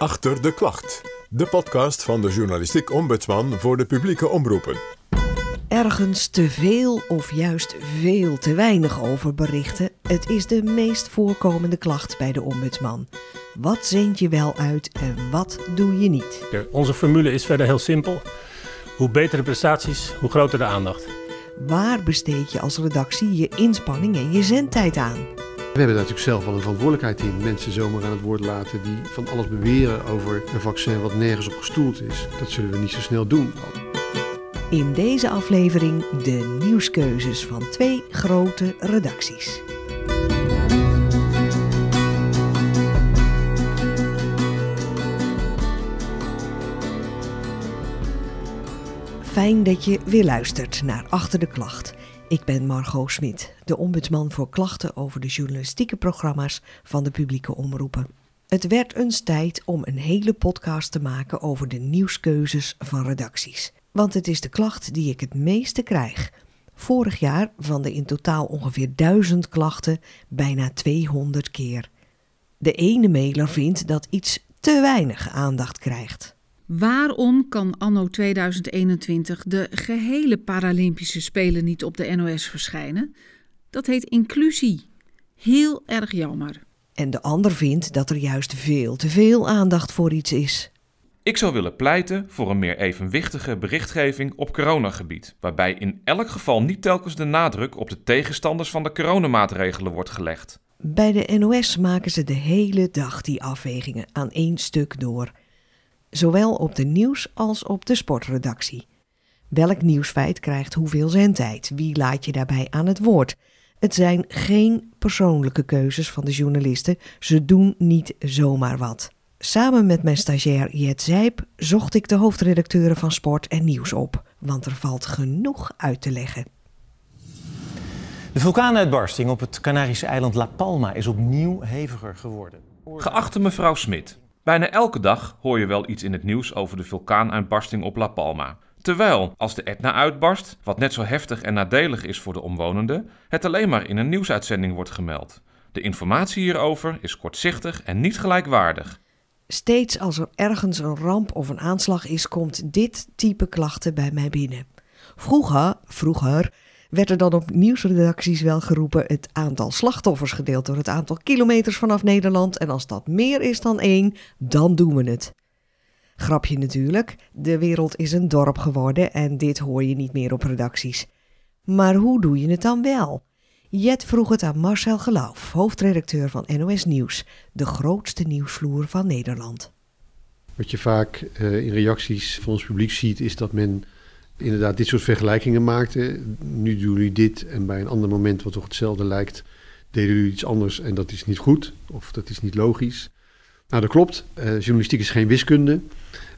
Achter de Klacht. De podcast van de journalistiek ombudsman voor de publieke omroepen. Ergens te veel of juist veel te weinig over berichten. Het is de meest voorkomende klacht bij de ombudsman. Wat zend je wel uit en wat doe je niet? Onze formule is verder heel simpel. Hoe beter de prestaties, hoe groter de aandacht. Waar besteed je als redactie je inspanning en je zendtijd aan? We hebben natuurlijk zelf wel een verantwoordelijkheid in. Mensen zomaar aan het woord laten die van alles beweren over een vaccin wat nergens op gestoeld is. Dat zullen we niet zo snel doen. In deze aflevering de nieuwskeuzes van twee grote redacties. Fijn dat je weer luistert naar Achter de Klacht. Ik ben Margot Smit, de ombudsman voor klachten over de journalistieke programma's van de publieke omroepen. Het werd eens tijd om een hele podcast te maken over de nieuwskeuzes van redacties. Want het is de klacht die ik het meeste krijg. Vorig jaar van de in totaal ongeveer 1000 klachten bijna 200 keer. De ene mailer vindt dat iets te weinig aandacht krijgt. Waarom kan anno 2021 de gehele Paralympische Spelen niet op de NOS verschijnen? Dat heet inclusie. Heel erg jammer. En de ander vindt dat er juist veel te veel aandacht voor iets is. Ik zou willen pleiten voor een meer evenwichtige berichtgeving op coronagebied, waarbij in elk geval niet telkens de nadruk op de tegenstanders van de coronamaatregelen wordt gelegd. Bij de NOS maken ze de hele dag die afwegingen aan één stuk door. Zowel op de nieuws- als op de sportredactie. Welk nieuwsfeit krijgt hoeveel zendtijd? Wie laat je daarbij aan het woord? Het zijn geen persoonlijke keuzes van de journalisten. Ze doen niet zomaar wat. Samen met mijn stagiair Jet Zijp zocht ik de hoofdredacteuren van Sport en Nieuws op, want er valt genoeg uit te leggen. De vulkaanuitbarsting op het Canarische eiland La Palma is opnieuw heviger geworden. Geachte mevrouw Smit, bijna elke dag hoor je wel iets in het nieuws over de vulkaanuitbarsting op La Palma. Terwijl, als de Etna uitbarst, wat net zo heftig en nadelig is voor de omwonenden, het alleen maar in een nieuwsuitzending wordt gemeld. De informatie hierover is kortzichtig en niet gelijkwaardig. Steeds als er ergens een ramp of een aanslag is, komt dit type klachten bij mij binnen. Vroeger, vroeger werd er dan op nieuwsredacties wel geroepen het aantal slachtoffers gedeeld door het aantal kilometers vanaf Nederland. En als dat meer is dan één, dan doen we het. Grapje natuurlijk, de wereld is een dorp geworden en dit hoor je niet meer op redacties. Maar hoe doe je het dan wel? Jet vroeg het aan Marcel Geloof, hoofdredacteur van NOS Nieuws, de grootste nieuwsvloer van Nederland. Wat je vaak uh, in reacties van ons publiek ziet, is dat men inderdaad dit soort vergelijkingen maakte. Nu doen jullie dit en bij een ander moment wat toch hetzelfde lijkt, deden jullie iets anders en dat is niet goed of dat is niet logisch. Nou, dat klopt. Uh, journalistiek is geen wiskunde.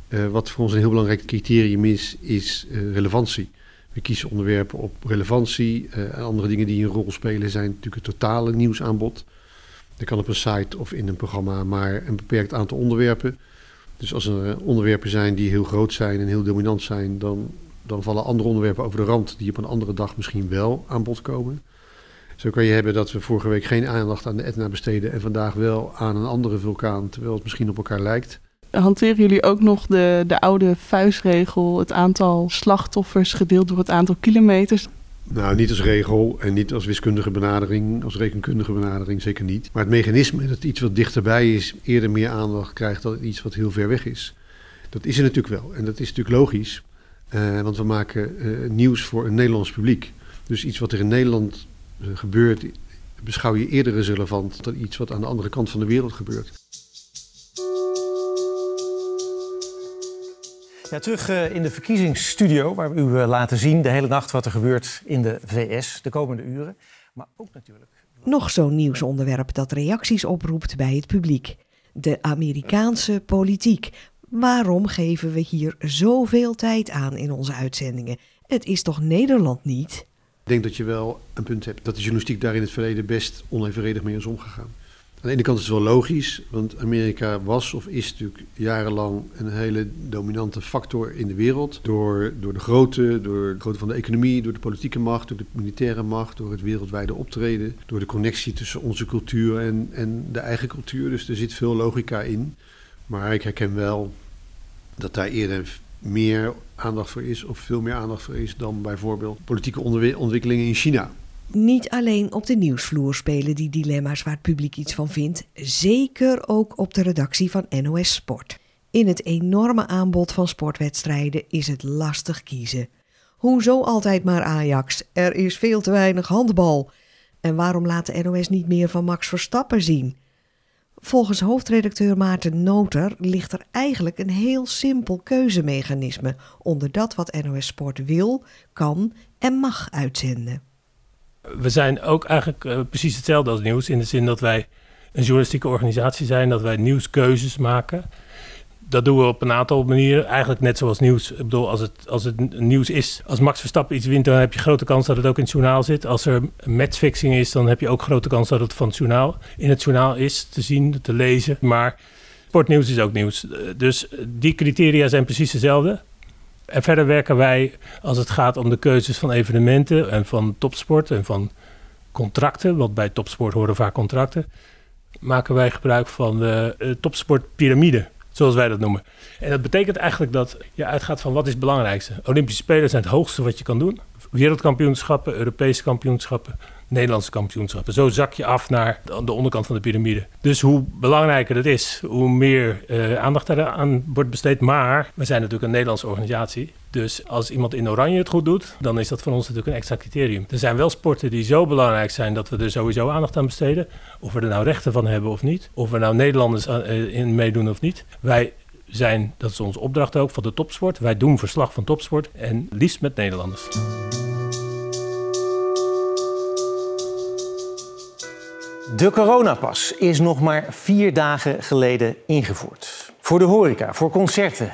Uh, wat voor ons een heel belangrijk criterium is, is uh, relevantie. We kiezen onderwerpen op relevantie. en andere dingen die een rol spelen zijn natuurlijk het totale nieuwsaanbod. Dat kan op een site of in een programma maar een beperkt aantal onderwerpen. Dus als er onderwerpen zijn die heel groot zijn en heel dominant zijn, dan, dan vallen andere onderwerpen over de rand die op een andere dag misschien wel aan bod komen. Zo kan je hebben dat we vorige week geen aandacht aan de Etna besteden en vandaag wel aan een andere vulkaan, terwijl het misschien op elkaar lijkt. Hanteren jullie ook nog de, de oude vuistregel, het aantal slachtoffers gedeeld door het aantal kilometers? Nou, niet als regel en niet als wiskundige benadering, als rekenkundige benadering, zeker niet. Maar het mechanisme dat iets wat dichterbij is eerder meer aandacht krijgt dan iets wat heel ver weg is. Dat is er natuurlijk wel en dat is natuurlijk logisch, uh, want we maken uh, nieuws voor een Nederlands publiek. Dus iets wat er in Nederland uh, gebeurt, beschouw je eerder als relevant dan iets wat aan de andere kant van de wereld gebeurt. Ja, terug in de verkiezingsstudio, waar we u laten zien de hele nacht wat er gebeurt in de VS de komende uren. Maar ook natuurlijk. Nog zo'n nieuwsonderwerp dat reacties oproept bij het publiek: de Amerikaanse politiek. Waarom geven we hier zoveel tijd aan in onze uitzendingen? Het is toch Nederland niet? Ik denk dat je wel een punt hebt dat de journalistiek daar in het verleden best onevenredig mee is omgegaan. Aan de ene kant is het wel logisch, want Amerika was of is natuurlijk jarenlang een hele dominante factor in de wereld. Door, door de grootte, door de grootte van de economie, door de politieke macht, door de militaire macht, door het wereldwijde optreden, door de connectie tussen onze cultuur en, en de eigen cultuur. Dus er zit veel logica in Maar ik herken wel dat daar eerder meer aandacht voor is, of veel meer aandacht voor is, dan bijvoorbeeld politieke ontwikkelingen in China. Niet alleen op de nieuwsvloer spelen die dilemma's waar het publiek iets van vindt, zeker ook op de redactie van NOS Sport. In het enorme aanbod van sportwedstrijden is het lastig kiezen. Hoezo altijd maar Ajax? Er is veel te weinig handbal. En waarom laat de NOS niet meer van Max Verstappen zien? Volgens hoofdredacteur Maarten Noter ligt er eigenlijk een heel simpel keuzemechanisme onder dat wat NOS Sport wil, kan en mag uitzenden. We zijn ook eigenlijk uh, precies hetzelfde als nieuws in de zin dat wij een journalistieke organisatie zijn, dat wij nieuwskeuzes maken dat doen we op een aantal manieren. Eigenlijk net zoals nieuws. Ik bedoel, als het, als het nieuws is, als Max Verstappen iets wint, dan heb je grote kans dat het ook in het journaal zit. Als er matchfixing is, dan heb je ook grote kans dat het van het journaal in het journaal is te zien, te lezen. Maar sportnieuws is ook nieuws. Dus die criteria zijn precies dezelfde. En verder werken wij, als het gaat om de keuzes van evenementen en van topsport en van contracten, want bij topsport horen vaak contracten, maken wij gebruik van de topsportpyramide zoals wij dat noemen. En dat betekent eigenlijk dat je uitgaat van wat is het belangrijkste. Olympische Spelen zijn het hoogste wat je kan doen. Wereldkampioenschappen, Europese kampioenschappen, Nederlandse kampioenschappen. Zo zak je af naar de onderkant van de piramide. Dus hoe belangrijker het is, hoe meer uh, aandacht eraan wordt besteed. Maar we zijn natuurlijk een Nederlandse organisatie. Dus als iemand in oranje het goed doet, dan is dat voor ons natuurlijk een extra criterium. Er zijn wel sporten die zo belangrijk zijn dat we er sowieso aandacht aan besteden. Of we er nou rechten van hebben of niet. Of we nou Nederlanders eh, in meedoen of niet. Wij zijn, dat is onze opdracht ook, van de topsport. Wij doen verslag van topsport en liefst met Nederlanders. De coronapas is nog maar vier dagen geleden ingevoerd. Voor de horeca, voor concerten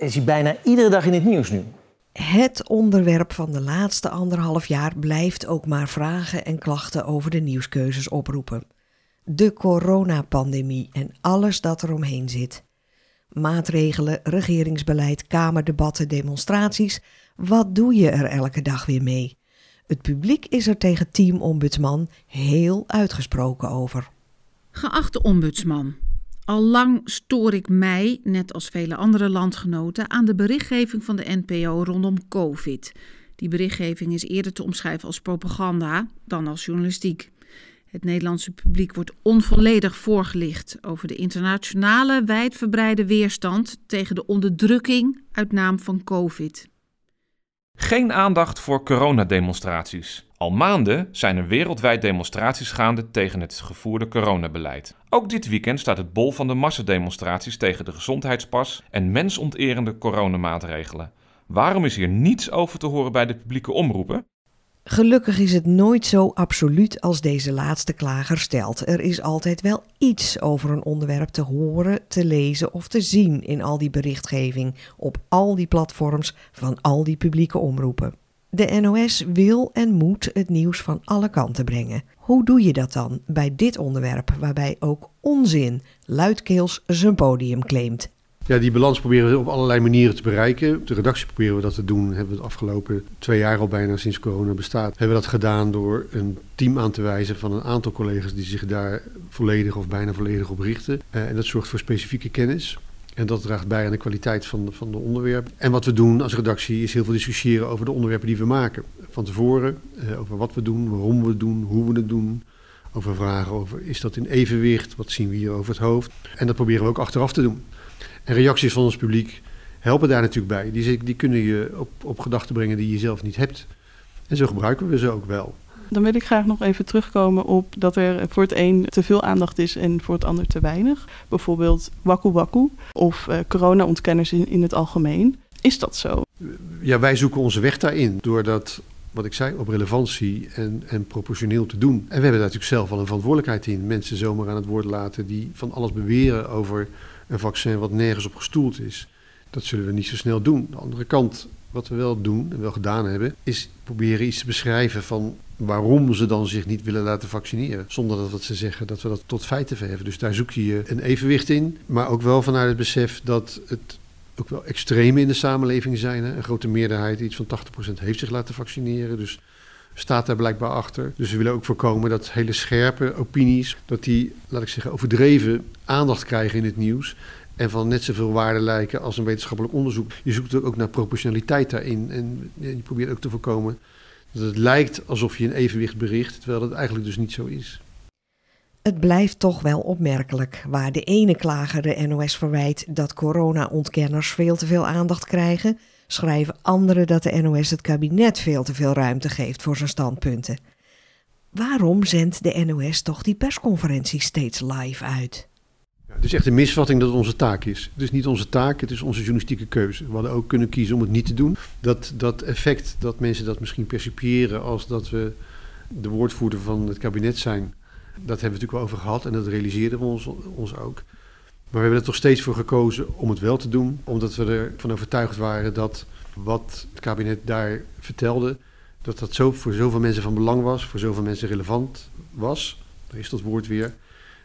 is hij bijna iedere dag in het nieuws nu. Het onderwerp van de laatste anderhalf jaar blijft ook maar vragen en klachten over de nieuwskeuzes oproepen. De coronapandemie en alles dat er omheen zit. Maatregelen, regeringsbeleid, kamerdebatten, demonstraties. Wat doe je er elke dag weer mee? Het publiek is er tegen Team Ombudsman heel uitgesproken over. Geachte ombudsman, al lang stoor ik mij, net als vele andere landgenoten, aan de berichtgeving van de NPO rondom COVID. Die berichtgeving is eerder te omschrijven als propaganda dan als journalistiek. Het Nederlandse publiek wordt onvolledig voorgelicht over de internationale wijdverbreide weerstand tegen de onderdrukking uit naam van COVID. Geen aandacht voor coronademonstraties. Al maanden zijn er wereldwijd demonstraties gaande tegen het gevoerde coronabeleid. Ook dit weekend staat het bol van de massademonstraties tegen de gezondheidspas en mensonterende coronamaatregelen. Waarom is hier niets over te horen bij de publieke omroepen? Gelukkig is het nooit zo absoluut als deze laatste klager stelt. Er is altijd wel iets over een onderwerp te horen, te lezen of te zien in al die berichtgeving op al die platforms van al die publieke omroepen. De NOS wil en moet het nieuws van alle kanten brengen. Hoe doe je dat dan bij dit onderwerp, waarbij ook onzin luidkeels zijn podium claimt? Ja, die balans proberen we op allerlei manieren te bereiken. De redactie proberen we dat te doen. Hebben we het afgelopen twee jaar al bijna sinds corona bestaat. Hebben we dat gedaan door een team aan te wijzen van een aantal collega's die zich daar volledig of bijna volledig op richten. Uh, en dat zorgt voor specifieke kennis. En dat draagt bij aan de kwaliteit van de, van de onderwerpen. En wat we doen als redactie is heel veel discussiëren over de onderwerpen die we maken. Van tevoren, uh, over wat we doen, waarom we het doen, hoe we het doen. Over vragen over, is dat in evenwicht? Wat zien we hier over het hoofd? En dat proberen we ook achteraf te doen. En reacties van ons publiek helpen daar natuurlijk bij. Die, die kunnen je op, op gedachten brengen die je zelf niet hebt. En zo gebruiken we ze ook wel. Dan wil ik graag nog even terugkomen op dat er voor het een te veel aandacht is en voor het ander te weinig. Bijvoorbeeld wakku wakku of uh, corona-ontkenners in, in het algemeen. Is dat zo? Ja, wij zoeken onze weg daarin door dat, wat ik zei, op relevantie en, en proportioneel te doen. En we hebben daar natuurlijk zelf wel een verantwoordelijkheid in. Mensen zomaar aan het woord laten die van alles beweren over een vaccin wat nergens op gestoeld is. Dat zullen we niet zo snel doen. De andere kant, wat we wel doen en wel gedaan hebben, is proberen iets te beschrijven van waarom ze dan zich niet willen laten vaccineren. Zonder dat wat ze zeggen, dat we dat tot feiten verheffen. Dus daar zoek je een evenwicht in. Maar ook wel vanuit het besef dat het ook wel extreme in de samenleving zijn. Hè. Een grote meerderheid, iets van 80%, heeft zich laten vaccineren. Dus staat daar blijkbaar achter. Dus we willen ook voorkomen dat hele scherpe opinies, dat die, laat ik zeggen, overdreven aandacht krijgen in het nieuws. En van net zoveel waarde lijken als een wetenschappelijk onderzoek. Je zoekt ook naar proportionaliteit daarin. En je probeert ook te voorkomen het lijkt alsof je een evenwicht bericht, terwijl dat eigenlijk dus niet zo is. Het blijft toch wel opmerkelijk waar de ene klager de NOS verwijt dat corona-ontkenners veel te veel aandacht krijgen, schrijven anderen dat de NOS het kabinet veel te veel ruimte geeft voor zijn standpunten. Waarom zendt de NOS toch die persconferentie steeds live uit? Het is echt een misvatting dat het onze taak is. Het is niet onze taak, het is onze journalistieke keuze. We hadden ook kunnen kiezen om het niet te doen. Dat, dat effect dat mensen dat misschien percipiëren als dat we de woordvoerder van het kabinet zijn, dat hebben we natuurlijk wel over gehad en dat realiseerden we ons, ons ook. Maar we hebben er toch steeds voor gekozen om het wel te doen, omdat we ervan overtuigd waren dat wat het kabinet daar vertelde, dat dat zo, voor zoveel mensen van belang was, voor zoveel mensen relevant was. Daar is dat woord weer.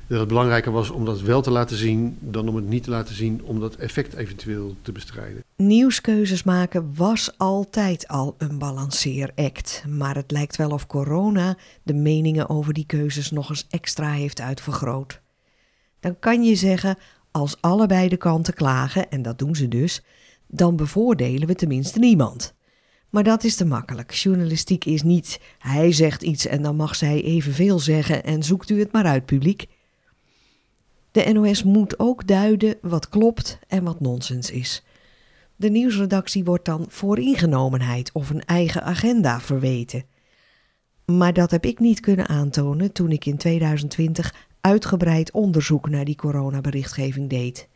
Dat het belangrijker was om dat wel te laten zien dan om het niet te laten zien om dat effect eventueel te bestrijden. Nieuwskeuzes maken was altijd al een balanceeract. Maar het lijkt wel of corona de meningen over die keuzes nog eens extra heeft uitvergroot. Dan kan je zeggen, als allebei de kanten klagen, en dat doen ze dus, dan bevoordelen we tenminste niemand. Maar dat is te makkelijk. Journalistiek is niet hij zegt iets en dan mag zij evenveel zeggen en zoekt u het maar uit, publiek. De NOS moet ook duiden wat klopt en wat nonsens is. De nieuwsredactie wordt dan vooringenomenheid of een eigen agenda verweten. Maar dat heb ik niet kunnen aantonen toen ik in 2020 uitgebreid onderzoek naar die coronaberichtgeving deed.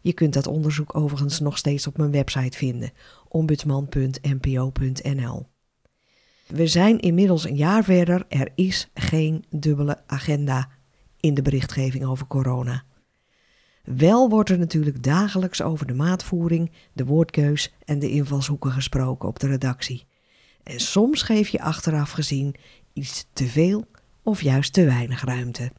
Je kunt dat onderzoek overigens nog steeds op mijn website vinden: ombudsman.npo.nl. We zijn inmiddels een jaar verder. Er is geen dubbele agenda in de berichtgeving over corona. Wel wordt er natuurlijk dagelijks over de maatvoering, de woordkeus en de invalshoeken gesproken op de redactie. En soms geef je achteraf gezien iets te veel of juist te weinig ruimte.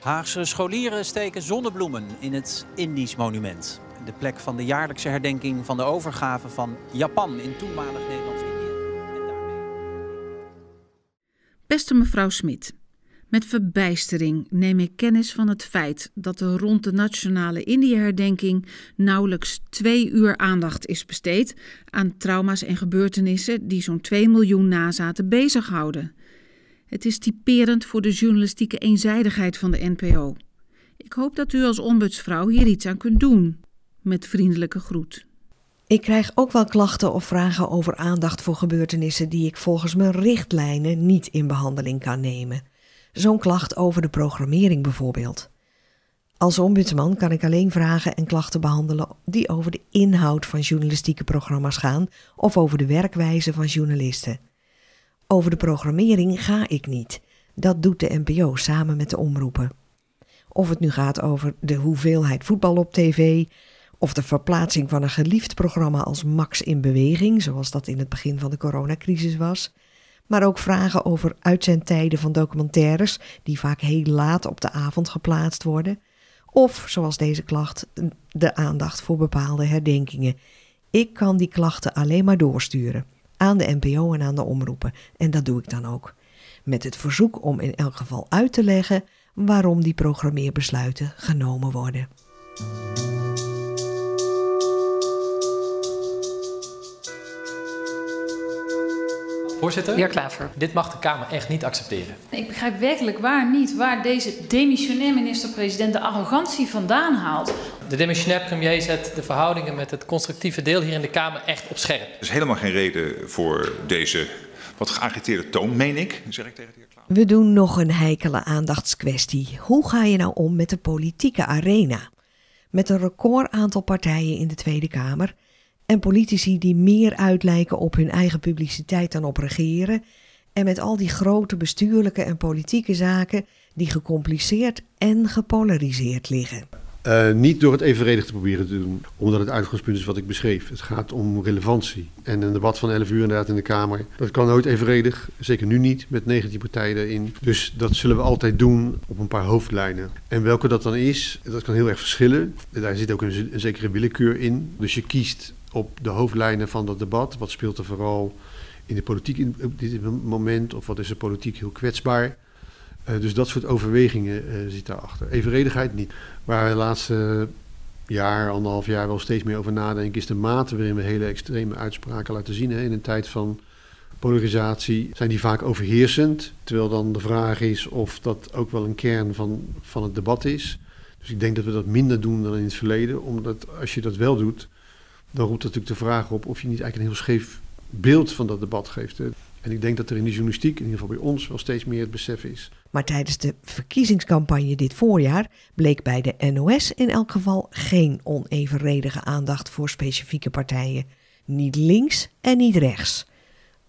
Haagse scholieren steken zonnebloemen in het Indisch monument. De plek van de jaarlijkse herdenking van de overgave van Japan in toenmalig Nederlands-Indië. Beste mevrouw Smit, met verbijstering neem ik kennis van het feit dat er rond de nationale Indië-herdenking nauwelijks twee uur aandacht is besteed aan trauma's en gebeurtenissen die zo'n 2 miljoen nazaten bezighouden. Het is typerend voor de journalistieke eenzijdigheid van de NPO. Ik hoop dat u als ombudsvrouw hier iets aan kunt doen. Met vriendelijke groet. Ik krijg ook wel klachten of vragen over aandacht voor gebeurtenissen die ik volgens mijn richtlijnen niet in behandeling kan nemen. Zo'n klacht over de programmering bijvoorbeeld. Als ombudsman kan ik alleen vragen en klachten behandelen die over de inhoud van journalistieke programma's gaan of over de werkwijze van journalisten. Over de programmering ga ik niet. Dat doet de NPO samen met de omroepen. Of het nu gaat over de hoeveelheid voetbal op tv, of de verplaatsing van een geliefd programma als Max in Beweging, zoals dat in het begin van de coronacrisis was. Maar ook vragen over uitzendtijden van documentaires, die vaak heel laat op de avond geplaatst worden. Of, zoals deze klacht, de aandacht voor bepaalde herdenkingen. Ik kan die klachten alleen maar doorsturen aan de NPO en aan de omroepen. En dat doe ik dan ook. Met het verzoek om in elk geval uit te leggen waarom die programmeerbesluiten genomen worden. Voorzitter? Heer Klaver. Dit mag de Kamer echt niet accepteren. Ik begrijp werkelijk waar niet waar deze demissionair minister-president de arrogantie vandaan haalt. De demissionair premier zet de verhoudingen met het constructieve deel hier in de Kamer echt op scherp. Er is helemaal geen reden voor deze wat geagiteerde toon, meen ik, zeg ik tegen de heer Klaver. We doen nog een heikele aandachtskwestie. Hoe ga je nou om met de politieke arena? Met een record aantal partijen in de Tweede Kamer en politici die meer uitlijken op hun eigen publiciteit dan op regeren. En met al die grote bestuurlijke en politieke zaken die gecompliceerd en gepolariseerd liggen. Uh, niet door het evenredig te proberen te doen, omdat het uitgangspunt is wat ik beschreef. Het gaat om relevantie. En een debat van 11 uur inderdaad in de Kamer, dat kan nooit evenredig. Zeker nu niet, met 19 partijen erin. Dus dat zullen we altijd doen op een paar hoofdlijnen. En welke dat dan is, dat kan heel erg verschillen. Daar zit ook een, een zekere willekeur in. Dus je kiest op de hoofdlijnen van dat debat. Wat speelt er vooral in de politiek in, op dit moment? Of wat is de politiek heel kwetsbaar? Uh, dus dat soort overwegingen uh, zit daarachter. Evenredigheid niet. Waar we de laatste jaar, anderhalf jaar wel steeds meer over nadenken, is de mate waarin we hele extreme uitspraken laten zien. In een tijd van polarisatie zijn die vaak overheersend. Terwijl dan de vraag is of dat ook wel een kern van, van het debat is. Dus ik denk dat we dat minder doen dan in het verleden. Omdat als je dat wel doet, dan roept dat natuurlijk de vraag op of je niet eigenlijk een heel scheef beeld van dat debat geeft. En ik denk dat er in de journalistiek, in ieder geval bij ons, wel steeds meer het besef is. Maar tijdens de verkiezingscampagne dit voorjaar bleek bij de NOS in elk geval geen onevenredige aandacht voor specifieke partijen. Niet links en niet rechts.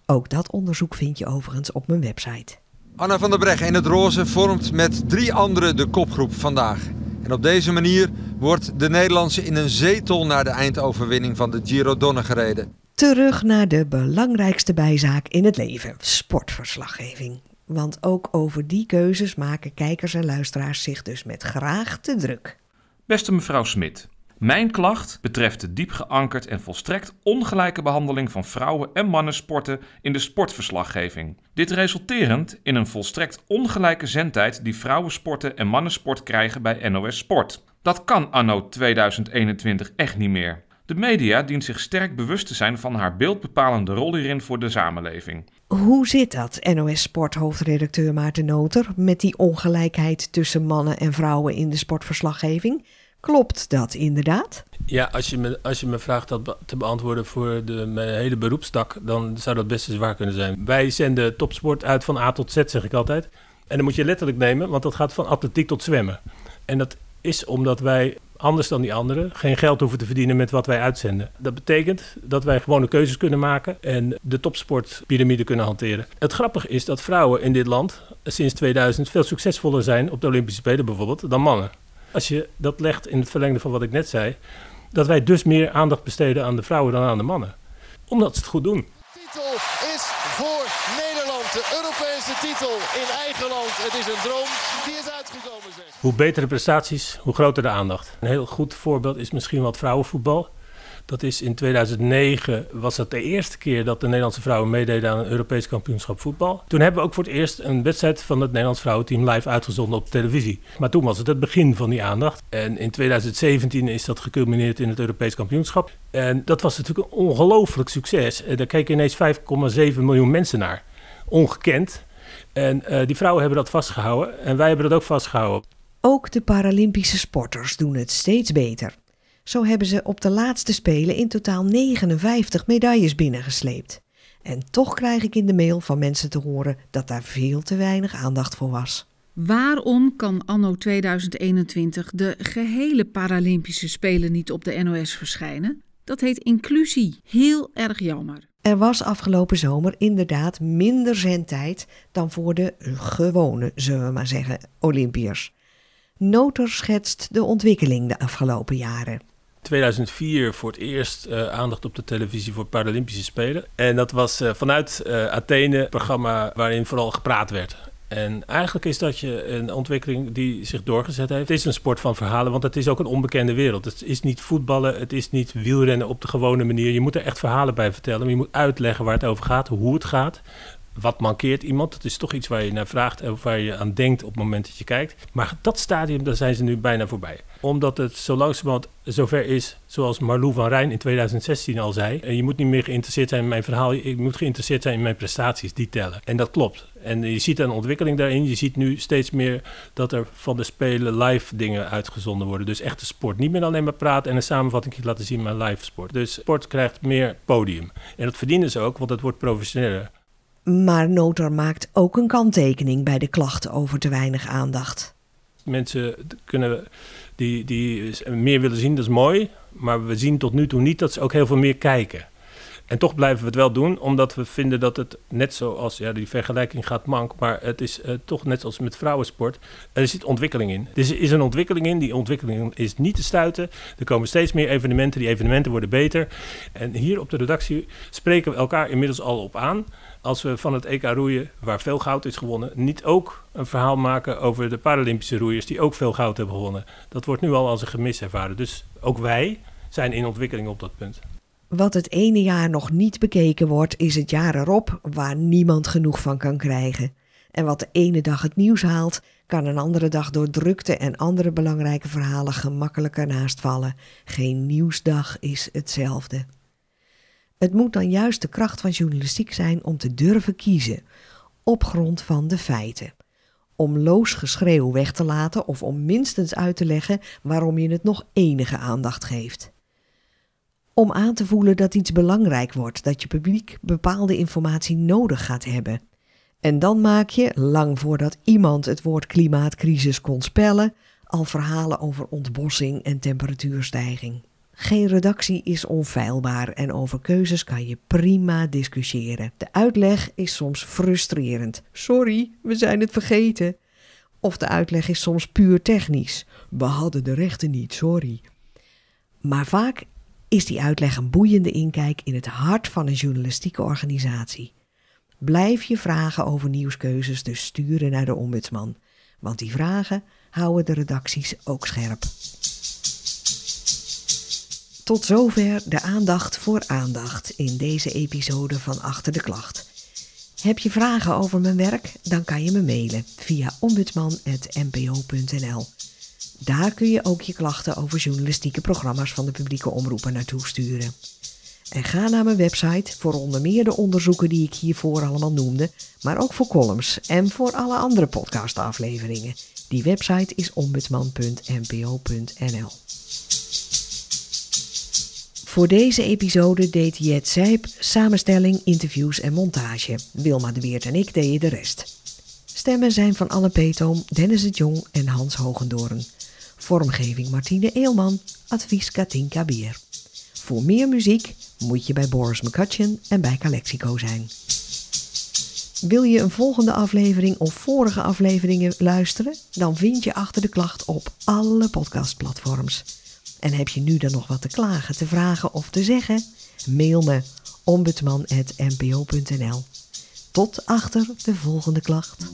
Ook dat onderzoek vind je overigens op mijn website. Anna van der Breggen in het roze vormt met drie anderen de kopgroep vandaag. En op deze manier wordt de Nederlandse in een zetel naar de eindoverwinning van de Giro Donne gereden. Terug naar de belangrijkste bijzaak in het leven: sportverslaggeving. Want ook over die keuzes maken kijkers en luisteraars zich dus met graag te druk. Beste mevrouw Smit, mijn klacht betreft de diep geankerd en volstrekt ongelijke behandeling van vrouwen- en mannensporten in de sportverslaggeving. Dit resulterend in een volstrekt ongelijke zendtijd die vrouwensporten en mannensport krijgen bij NOS Sport. Dat kan anno 2021 echt niet meer. De media dient zich sterk bewust te zijn van haar beeldbepalende rol hierin voor de samenleving. Hoe zit dat, NOS Sport hoofdredacteur Maarten Noter, met die ongelijkheid tussen mannen en vrouwen in de sportverslaggeving? Klopt dat inderdaad? Ja, als je me, als je me vraagt dat te beantwoorden voor de, mijn hele beroepstak, dan zou dat best eens waar kunnen zijn. Wij zenden topsport uit van A tot Z, zeg ik altijd. En dan moet je letterlijk nemen, want dat gaat van atletiek tot zwemmen. En dat is omdat wij anders dan die anderen, geen geld hoeven te verdienen met wat wij uitzenden. Dat betekent dat wij gewone keuzes kunnen maken en de topsportpyramide kunnen hanteren. Het grappige is dat vrouwen in dit land sinds 2000 veel succesvoller zijn op de Olympische Spelen bijvoorbeeld dan mannen. Als je dat legt in het verlengde van wat ik net zei, dat wij dus meer aandacht besteden aan de vrouwen dan aan de mannen. Omdat ze het goed doen. De titel is voor Nederland. De Europese titel in eigen land. Het is een droom die is uitgekomen. Zeg. Hoe betere prestaties, hoe groter de aandacht. Een heel goed voorbeeld is misschien wat vrouwenvoetbal. Dat is in 2009 was dat de eerste keer dat de Nederlandse vrouwen meededen aan een Europees kampioenschap voetbal. Toen hebben we ook voor het eerst een wedstrijd van het Nederlands vrouwenteam live uitgezonden op televisie. Maar toen was het het begin van die aandacht. En in 2017 is dat geculmineerd in het Europees kampioenschap. En dat was natuurlijk een ongelooflijk succes. Daar keken ineens 5,7 miljoen mensen naar. Ongekend. En uh, die vrouwen hebben dat vastgehouden en wij hebben dat ook vastgehouden. Ook de Paralympische sporters doen het steeds beter. Zo hebben ze op de laatste Spelen in totaal 59 medailles binnengesleept. En toch krijg ik in de mail van mensen te horen dat daar veel te weinig aandacht voor was. Waarom kan anno 2021 de gehele Paralympische Spelen niet op de NOS verschijnen? Dat heet inclusie. Heel erg jammer. Er was afgelopen zomer inderdaad minder zendtijd dan voor de gewone, zullen we maar zeggen, Olympiërs. Noter schetst de ontwikkeling de afgelopen jaren. 2004 voor het eerst uh, aandacht op de televisie voor Paralympische Spelen. En dat was uh, vanuit uh, Athene programma waarin vooral gepraat werd. En eigenlijk is dat je een ontwikkeling die zich doorgezet heeft. Het is een sport van verhalen, want het is ook een onbekende wereld. Het is niet voetballen, het is niet wielrennen op de gewone manier. Je moet er echt verhalen bij vertellen. Maar je moet uitleggen waar het over gaat, hoe het gaat wat mankeert iemand? Het is toch iets waar je naar vraagt en waar je aan denkt op het moment dat je kijkt. Maar dat stadium, daar zijn ze nu bijna voorbij. Omdat het zo langzamerhand zover is, zoals Marlou van Rijn in 2016 al zei. Je moet niet meer geïnteresseerd zijn in mijn verhaal, je moet geïnteresseerd zijn in mijn prestaties, die tellen. En dat klopt. En je ziet een ontwikkeling daarin. Je ziet nu steeds meer dat er van de Spelen live dingen uitgezonden worden. Dus echte sport. Niet meer alleen maar praten en een samenvatting laten zien, maar live sport. Dus sport krijgt meer podium. En dat verdienen ze ook, want het wordt professioneler. Maar Noter maakt ook een kanttekening bij de klachten over te weinig aandacht. Mensen kunnen die, die meer willen zien, dat is mooi. Maar we zien tot nu toe niet dat ze ook heel veel meer kijken. En toch blijven we het wel doen, omdat we vinden dat het net zoals, ja, die vergelijking gaat mank, maar het is uh, toch net zoals met vrouwensport, er zit ontwikkeling in. Er is een ontwikkeling in, die ontwikkeling is niet te stuiten. Er komen steeds meer evenementen, die evenementen worden beter. En hier op de redactie spreken we elkaar inmiddels al op aan als we van het EK roeien, waar veel goud is gewonnen, niet ook een verhaal maken over de Paralympische roeiers die ook veel goud hebben gewonnen. Dat wordt nu al als een gemis ervaren. Dus ook wij zijn in ontwikkeling op dat punt. Wat het ene jaar nog niet bekeken wordt, is het jaar erop waar niemand genoeg van kan krijgen. En wat de ene dag het nieuws haalt, kan een andere dag door drukte en andere belangrijke verhalen gemakkelijker naast vallen. Geen nieuwsdag is hetzelfde. Het moet dan juist de kracht van journalistiek zijn om te durven kiezen, op grond van de feiten. Om loos geschreeuw weg te laten of om minstens uit te leggen waarom je het nog enige aandacht geeft. Om aan te voelen dat iets belangrijk wordt, dat je publiek bepaalde informatie nodig gaat hebben. En dan maak je, lang voordat iemand het woord klimaatcrisis kon spellen, al verhalen over ontbossing en temperatuurstijging. Geen redactie is onfeilbaar en over keuzes kan je prima discussiëren. De uitleg is soms frustrerend. Sorry, we zijn het vergeten. Of de uitleg is soms puur technisch. We hadden de rechten niet, sorry. Maar vaak is die uitleg een boeiende inkijk in het hart van een journalistieke organisatie. Blijf je vragen over nieuwskeuzes dus sturen naar de ombudsman, want die vragen houden de redacties ook scherp. Tot zover de aandacht voor aandacht in deze episode van Achter de Klacht. Heb je vragen over mijn werk? Dan kan je me mailen via ombudsman.npo.nl. Daar kun je ook je klachten over journalistieke programma's van de publieke omroepen naartoe sturen. En ga naar mijn website voor onder meer de onderzoeken die ik hiervoor allemaal noemde, maar ook voor columns en voor alle andere podcastafleveringen. Die website is ombudsman.npo.nl. Voor deze episode deed Jet Zijp samenstelling, interviews en montage. Wilma de Weert en ik deden de rest. Stemmen zijn van Anne Peetoom, Dennis het Jong en Hans Hogendoorn. Vormgeving Martine Eelman, advies Katinka Bier. Voor meer muziek moet je bij Boris McCutcheon en bij Calexico zijn. Wil je een volgende aflevering of vorige afleveringen luisteren? Dan vind je achter de klacht op alle podcastplatforms. En heb je nu dan nog wat te klagen, te vragen of te zeggen? Mail me ombudsman.npo.nl. Tot achter de volgende klacht.